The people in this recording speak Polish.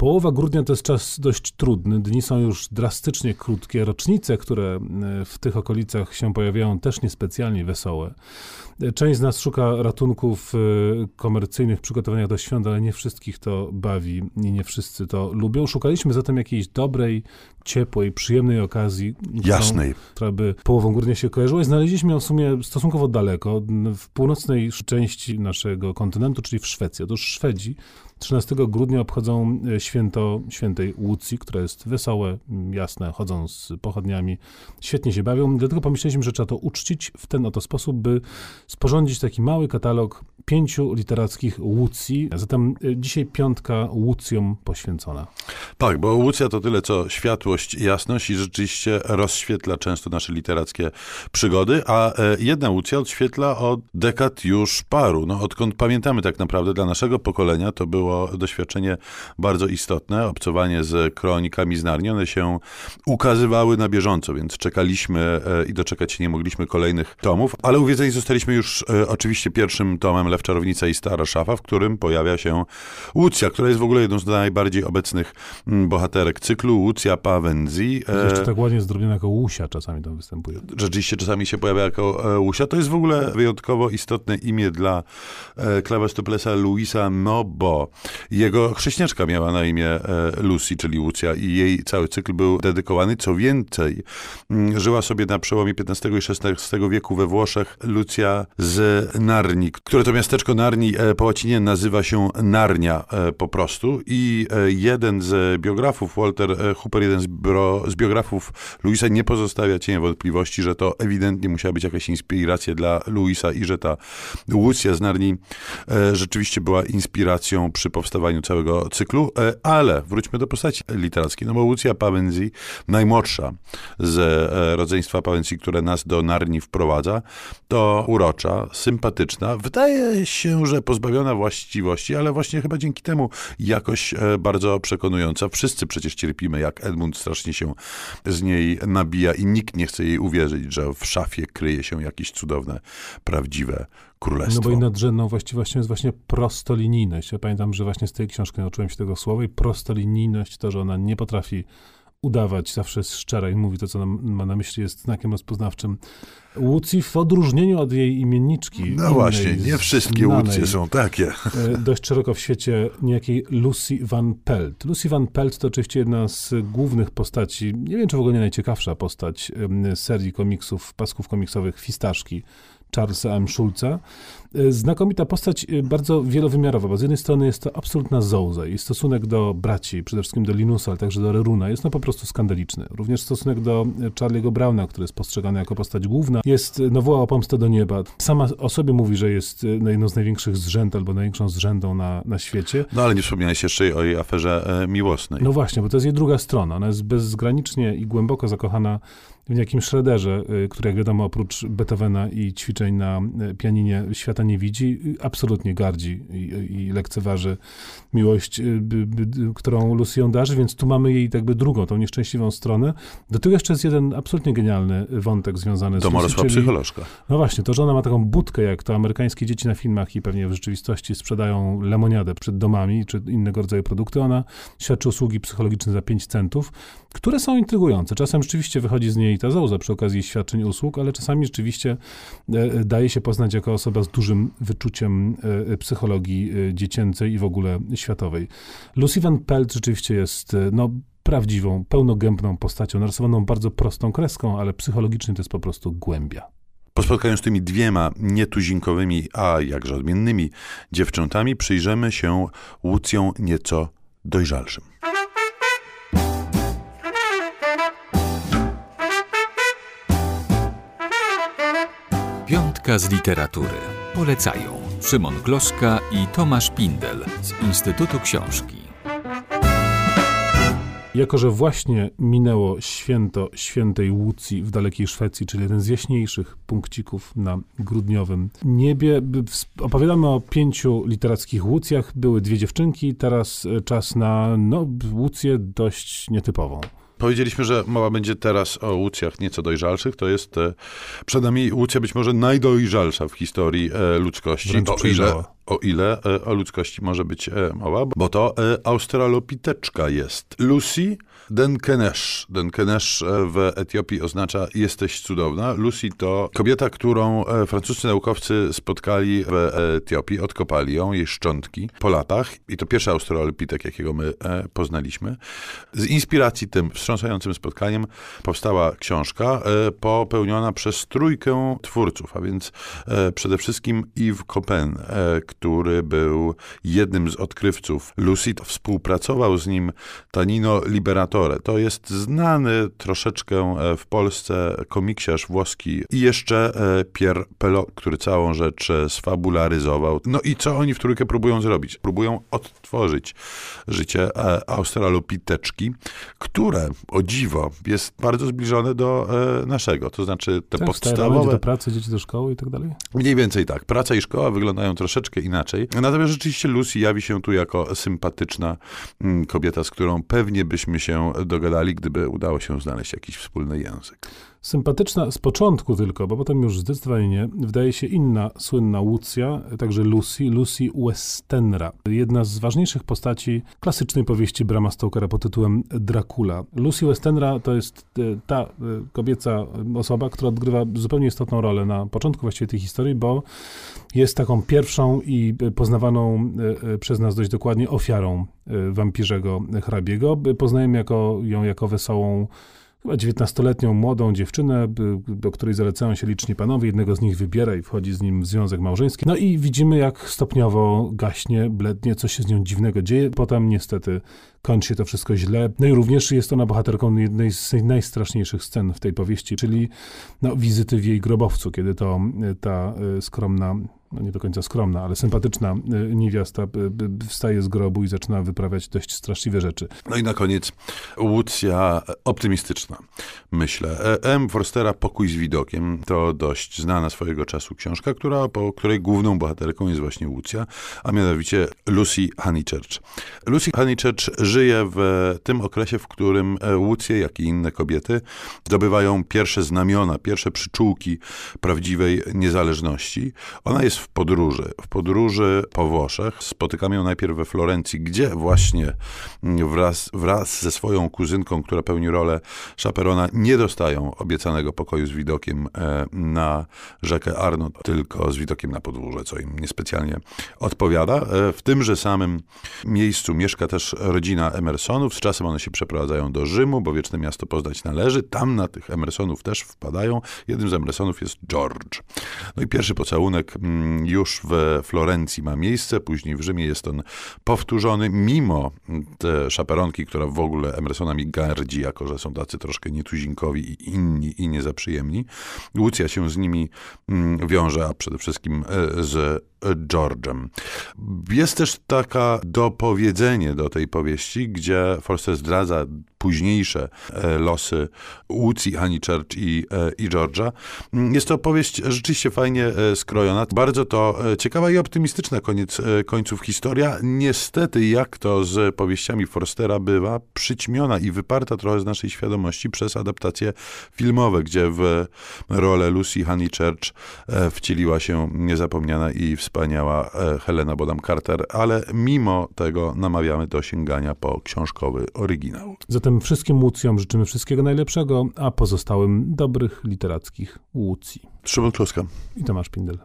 Połowa grudnia to jest czas dość trudny. Dni są już drastycznie krótkie. Rocznice, które e, w tych okolicach się pojawiają, też niespecjalnie wesołe. Część z nas szuka ratunków w komercyjnych przygotowaniach do świąt, ale nie wszystkich to bawi i nie wszyscy to lubią. Szukaliśmy zatem jakiejś dobrej, ciepłej, przyjemnej okazji, Jasnej. Którą, która by połową grudnia się kojarzyła i znaleźliśmy ją w sumie stosunkowo daleko, w północnej części naszego kontynentu, czyli w Szwecji. Otóż Szwedzi 13 grudnia obchodzą e, święto świętej Łucji, które jest wesołe, jasne, chodzą z pochodniami, świetnie się bawią. Dlatego pomyśleliśmy, że trzeba to uczcić w ten oto sposób, by sporządzić taki mały katalog pięciu literackich Łucji. Zatem e, dzisiaj piątka Łucjom poświęcona. Tak, bo Łucja to tyle co światłość, jasność i rzeczywiście rozświetla często nasze literackie przygody, a e, jedna Łucja odświetla od dekad już paru. No, odkąd pamiętamy tak naprawdę dla naszego pokolenia, to było było doświadczenie bardzo istotne. Obcowanie z kronikami z Narni, one się ukazywały na bieżąco, więc czekaliśmy e, i doczekać się nie mogliśmy kolejnych tomów, ale uwiedzeni zostaliśmy już e, oczywiście pierwszym tomem Lew Czarownica i Stara Szafa, w którym pojawia się Łucja, która jest w ogóle jedną z najbardziej obecnych mm, bohaterek cyklu, Łucja Pawenzi. E, jeszcze tak ładnie zdrobiona jako Łusia czasami tam występuje. Rzeczywiście czasami się pojawia jako Łusia. To jest w ogóle wyjątkowo istotne imię dla klawestoplesa Luisa Nobo. Jego chrześniaczka miała na imię e, Lucy, czyli Lucja i jej cały cykl był dedykowany. Co więcej, mm, żyła sobie na przełomie XV i XVI wieku we Włoszech Lucja z Narni, które to miasteczko Narni e, po łacinie nazywa się Narnia e, po prostu i jeden z biografów, Walter Hooper, jeden z, z biografów Luisa nie pozostawia cienia wątpliwości, że to ewidentnie musiała być jakaś inspiracja dla Luisa i że ta Lucja z Narni rzeczywiście była inspiracją przy powstawaniu całego cyklu, e, ale wróćmy do postaci literackiej. No bo Lucja Pawenzi, najmłodsza z e, rodzeństwa Pawenzi, które nas do Narni wprowadza, to urocza, sympatyczna, wydaje się, że pozbawiona właściwości, ale właśnie chyba dzięki temu jakoś e, bardzo przekonująca. Wszyscy przecież cierpimy, jak Edmund strasznie się z niej nabija i nikt nie chce jej uwierzyć, że w szafie kryje się jakieś cudowne, prawdziwe królestwo. No bo i nadrzędną właściwością jest właśnie prostolinijność. Ja pamiętam, że właśnie z tej książki nauczyłem się tego słowa i prostolinijność, to, że ona nie potrafi udawać, zawsze jest szczera i mówi to, co ma na myśli, jest znakiem rozpoznawczym. Łucji w odróżnieniu od jej imienniczki. No właśnie, nie wszystkie Łucje są takie. E, dość szeroko w świecie niejakiej Lucy Van Pelt. Lucy Van Pelt to oczywiście jedna z głównych postaci, nie wiem czy w ogóle nie najciekawsza postać serii komiksów, pasków komiksowych Fistaszki, Charlesa M. Schulza. E, znakomita postać, e, bardzo wielowymiarowa, bo z jednej strony jest to absolutna zouza i stosunek do braci, przede wszystkim do Linusa, ale także do Reruna jest no po prostu skandaliczny. Również stosunek do e, Charlie'ego Browna, który jest postrzegany jako postać główna, jest, no woła o pomstę do nieba. Sama o sobie mówi, że jest no, jedną z największych zrzęd albo największą zrzędą na, na świecie. No ale nie wspomniałeś jeszcze o jej aferze e, miłosnej. No właśnie, bo to jest jej druga strona. Ona jest bezgranicznie i głęboko zakochana w jakim Schroederze, y, który jak wiadomo oprócz Beethovena i ćwiczeń na y, pianinie świata nie widzi, y, absolutnie gardzi i, i lekceważy miłość, którą Lucy ją darzy, więc tu mamy jej jakby drugą, tą nieszczęśliwą stronę. Do tego jeszcze jest jeden absolutnie genialny wątek związany z Domorosła Lucy, psycholożka. No właśnie, to, że ona ma taką budkę, jak to amerykańskie dzieci na filmach i pewnie w rzeczywistości sprzedają lemoniadę przed domami, czy innego rodzaju produkty, ona świadczy usługi psychologiczne za 5 centów, które są intrygujące. Czasem rzeczywiście wychodzi z niej ta zauza przy okazji świadczeń usług, ale czasami rzeczywiście e, daje się poznać jako osoba z dużym wyczuciem e, psychologii e, dziecięcej i w ogóle światowej. Lucy Van Pelt rzeczywiście jest no, prawdziwą, pełnogębną postacią, narysowaną bardzo prostą kreską, ale psychologicznie to jest po prostu głębia. Po spotkaniu z tymi dwiema nietuzinkowymi, a jakże odmiennymi dziewczętami przyjrzymy się Łucją nieco dojrzalszym. Z literatury. Polecają Szymon Gloszka i Tomasz Pindel z Instytutu Książki. Jako, że właśnie minęło święto świętej Łucji w dalekiej Szwecji, czyli jeden z jaśniejszych punkcików na grudniowym niebie, opowiadamy o pięciu literackich Łucjach. Były dwie dziewczynki, teraz czas na no, Łucję dość nietypową. Powiedzieliśmy, że mowa będzie teraz o Łucjach nieco dojrzalszych. To jest e, przed nami Łucja być może najdojrzalsza w historii e, ludzkości. o ile, o ile e, o ludzkości może być mowa, bo to australopiteczka jest. Lucy Denkenesz. Denkenesz w Etiopii oznacza jesteś cudowna. Lucy to kobieta, którą francuscy naukowcy spotkali w Etiopii, odkopali ją, jej szczątki po latach i to pierwszy australopitek, jakiego my poznaliśmy. Z inspiracji tym wstrząsającym spotkaniem powstała książka popełniona przez trójkę twórców, a więc przede wszystkim Yves Copen, który był jednym z odkrywców Lucid. Współpracował z nim Tanino To jest znany troszeczkę e, w Polsce komiksiarz włoski i jeszcze e, Pierre Pelot, który całą rzecz e, sfabularyzował. No i co oni w trójkę próbują zrobić? Próbują odtworzyć życie australopiteczki, które, o dziwo, jest bardzo zbliżone do naszego. To znaczy te tak, podstawowe... Do pracy, dzieci do szkoły i tak dalej? Mniej więcej tak. Praca i szkoła wyglądają troszeczkę inaczej. Natomiast rzeczywiście Lucy jawi się tu jako sympatyczna mm, kobieta, z którą pewnie byśmy się dogadali, gdyby udało się znaleźć jakiś wspólny język. Sympatyczna z początku tylko, bo potem już zdecydowanie nie. Wydaje się inna słynna Łucja, także Lucy, Lucy Westenra. Jedna z ważniejszych postaci klasycznej powieści Brama Stokera pod tytułem Dracula. Lucy Westenra to jest e, ta e, kobieca osoba, która odgrywa zupełnie istotną rolę na początku właściwie tej historii, bo jest taką pierwszą i poznawaną e, przez nas dość dokładnie ofiarą wampirzego hrabiego. Poznajemy jako, ją jako wesołą chyba 19-letnią młodą dziewczynę, do której zalecają się liczni panowie. Jednego z nich wybiera i wchodzi z nim w związek małżeński. No i widzimy, jak stopniowo gaśnie, blednie, coś się z nią dziwnego dzieje. Potem niestety kończy się to wszystko źle. No i również jest ona bohaterką jednej z najstraszniejszych scen w tej powieści, czyli no, wizyty w jej grobowcu, kiedy to ta e, skromna no nie do końca skromna, ale sympatyczna y, niewiasta y, wstaje z grobu i zaczyna wyprawiać dość straszliwe rzeczy. No i na koniec Łucja optymistyczna, myślę. E, M. Forstera Pokój z widokiem to dość znana swojego czasu książka, która, po której główną bohaterką jest właśnie Łucja, a mianowicie Lucy Honeychurch. Lucy Honeychurch żyje w tym okresie, w którym e, Łucje, jak i inne kobiety, zdobywają pierwsze znamiona, pierwsze przyczółki prawdziwej niezależności. Ona jest w podróży. W podróży po Włoszech. Spotykamy ją najpierw we Florencji, gdzie właśnie wraz, wraz ze swoją kuzynką, która pełni rolę szaperona, nie dostają obiecanego pokoju z widokiem e, na rzekę Arno, tylko z widokiem na podwórze, co im niespecjalnie odpowiada. E, w tymże samym miejscu mieszka też rodzina Emersonów. Z czasem one się przeprowadzają do Rzymu, bo wieczne miasto poznać należy. Tam na tych Emersonów też wpadają. Jednym z Emersonów jest George. No i pierwszy pocałunek mm, już w Florencji ma miejsce, później w Rzymie jest on powtórzony, mimo te szaperonki, która w ogóle Emersonami gardzi, jako że są tacy troszkę nietuzinkowi i inni i niezaprzyjemni. Łucja się z nimi mm, wiąże, a przede wszystkim e, z George'em. Jest też taka dopowiedzenie do tej powieści, gdzie Forster zdradza późniejsze e, losy Łucji, Honeychurch i, e, i George'a. Jest to opowieść rzeczywiście fajnie e, skrojona. Bardzo to ciekawa i optymistyczna koniec końców historia. Niestety, jak to z powieściami Forstera bywa, przyćmiona i wyparta trochę z naszej świadomości przez adaptacje filmowe, gdzie w rolę Lucy Honeychurch wcieliła się niezapomniana i wspaniała wspaniała e, Helena Bodam Carter, ale mimo tego namawiamy do sięgania po książkowy oryginał. Zatem wszystkim Łucjom życzymy wszystkiego najlepszego, a pozostałym dobrych literackich Łucji. Szymon Kloska i Tomasz Pindel.